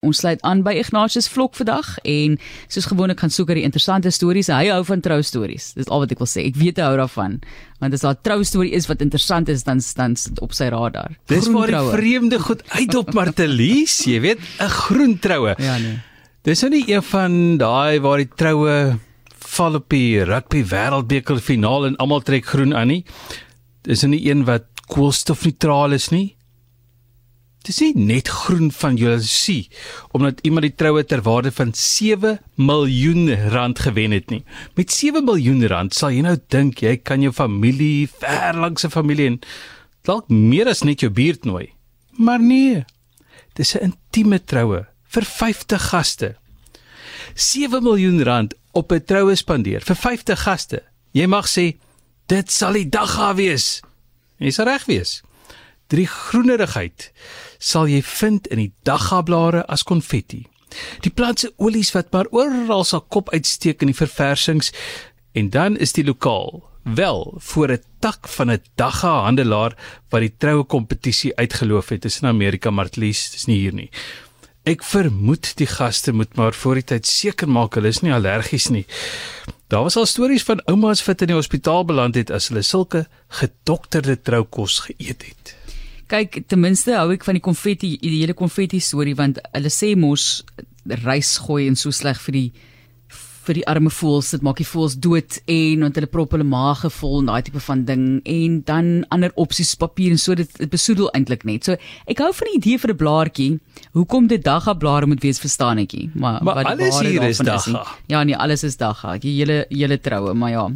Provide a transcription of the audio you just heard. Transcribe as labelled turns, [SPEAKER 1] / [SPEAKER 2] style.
[SPEAKER 1] Ons sluit aan by Ignatius Vlok vandag en soos gewoonlik gaan soek hy die interessante stories. Hy hou van trou stories. Dis al wat ek wil sê. Ek weet hy hou daarvan. Want as daar 'n trou storie is wat interessant is, dan dan op sy radar.
[SPEAKER 2] Dis waar die vreemde goed uit op Martelies, jy weet, 'n groen troue.
[SPEAKER 1] Ja nee.
[SPEAKER 2] Dis nou nie een van daai waar die troue val op die rugby wêreldbeker finaal en almal trek groen aan nie. Dis nou nie een wat koolstofneutraal is nie. Dis nie net groen van jaloesie omdat iemand die troue ter waarde van 7 miljoen rand gewen het nie. Met 7 miljoen rand sal jy nou dink jy kan jou familie, ver langs se familie en dalk meer as net jou buurt nooi. Maar nee. Dis 'n intieme troue vir 50 gaste. 7 miljoen rand op 'n troue spandeer vir 50 gaste. Jy mag sê dit sal die dag gaan wees. Jy sal reg wees. Drie groenerigheid sal jy vind in die daggablare as konfetti. Die plantse olies wat maar oral sal kop uitsteek in die verversings en dan is die lokaal wel voor 'n tak van 'n dagga handelaar wat die troue kompetisie uitgeloof het in Amerika maar lees dis nie hier nie. Ek vermoed die gaste moet maar voor die tyd seker maak hulle is nie allergies nie. Daar was al stories van oumas wat in die hospitaal beland het as hulle sulke gedokterde troukos geëet het
[SPEAKER 1] kyk ten minste hou ek van die konfetti die hele konfetti storie want hulle sê mos rys gooi en so sleg vir die vir die arme voels dit maak die voels dood en want hulle prop hulle maag vol en daai tipe van ding en dan ander opsies papier en so dit, dit besoedel eintlik net. So ek hou van die idee vir 'n blaartjie. Hoekom dit dagga blare moet wees verstaan ekie
[SPEAKER 2] maar, maar wat alles hier is dagga.
[SPEAKER 1] ja nee alles is dagga. Die hele hele troue maar ja